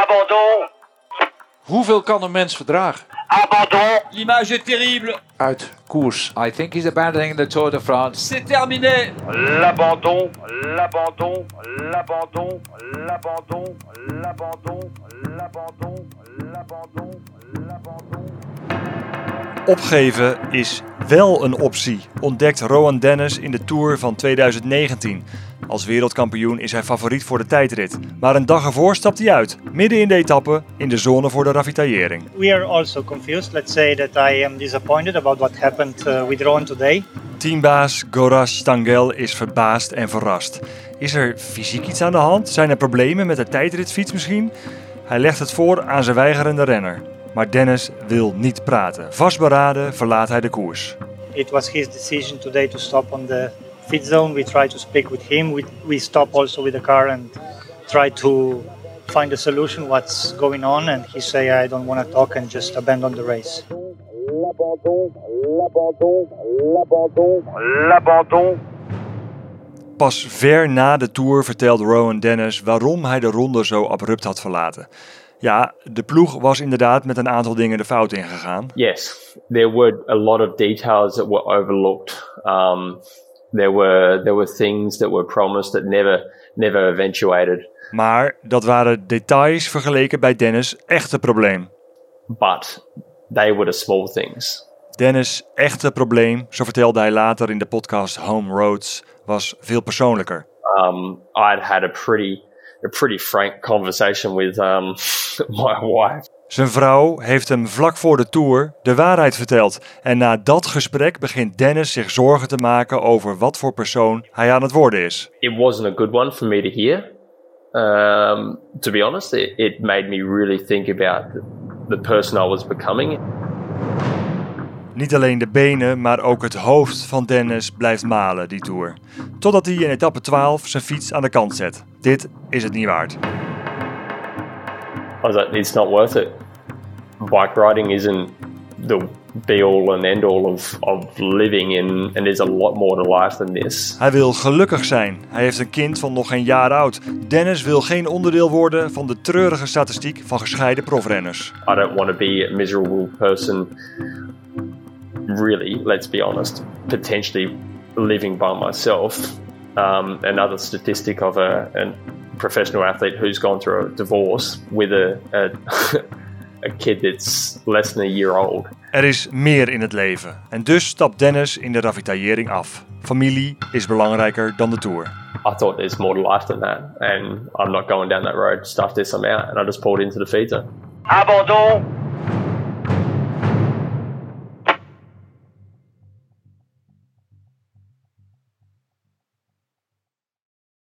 Abandon. Hoeveel kan een mens verdragen? Abandon. L'image est terrible. Uit koers. I think he's abandoning the Tour de France. C'est terminé. L'abandon, l'abandon, l'abandon, l'abandon, l'abandon, l'abandon, l'abandon, l'abandon. Opgeven is wel een optie, ontdekt Rowan Dennis in de Tour van 2019. Als wereldkampioen is hij favoriet voor de tijdrit. Maar een dag ervoor stapt hij uit, midden in de etappe, in de zone voor de ravitaillering. We are also confused. Let's say that I am disappointed about what happened uh, with Rowan today. Teambaas Goras Stangel is verbaasd en verrast. Is er fysiek iets aan de hand? Zijn er problemen met de tijdritfiets misschien? Hij legt het voor aan zijn weigerende renner. Maar Dennis wil niet praten. Vastberaden verlaat hij de koers. It was his decision today to stop on the fit zone. We tried to speak with him. We, we stop also with the car and try to find a solution what's going on. And he say I don't want to talk and just abandon the race. Pas ver na de Tour vertelt Rowan Dennis waarom hij de ronde zo abrupt had verlaten. Ja, de ploeg was inderdaad met een aantal dingen de fout ingegaan. Yes, there were a lot of details that were overlooked. Um, there were there were things that were promised that never never eventuated. Maar dat waren details vergeleken bij Dennis' echte probleem. But they were the small things. Dennis' echte probleem, zo vertelde hij later in de podcast Home Roads, was veel persoonlijker. Um, I'd had a pretty a pretty frank conversation with um, my wife. Zijn vrouw heeft hem vlak voor de tour de waarheid verteld. En na dat gesprek begint Dennis zich zorgen te maken over wat voor persoon hij aan het worden is. It wasn't a good one for me to hear. Um, to be honest, it, it made me really think about the, the person I was becoming. Niet alleen de benen, maar ook het hoofd van Dennis blijft malen die tour. Totdat hij in etappe 12 zijn fiets aan de kant zet. Dit is het niet waard. I was like, it's not worth it. Bike riding isn't the be all and end all of, of living, in, and there's a lot more to life than this. Hij wil gelukkig zijn. Hij heeft een kind van nog geen jaar oud. Dennis wil geen onderdeel worden van de treurige statistiek van gescheiden profrenners. I don't want to be a miserable person, really, let's be honest, potentially living by myself. Um, another statistic of a, a professional athlete who's gone through a divorce with a, a, a kid that's less than a year old. Er is meer in het leven. En dus stapt Dennis in de ravitaillering af. Familie is belangrijker dan de tour. I thought there's more to life than that, and I'm not going down that road. Stuff this, I'm out, and I just pulled into the feeder. Abandon.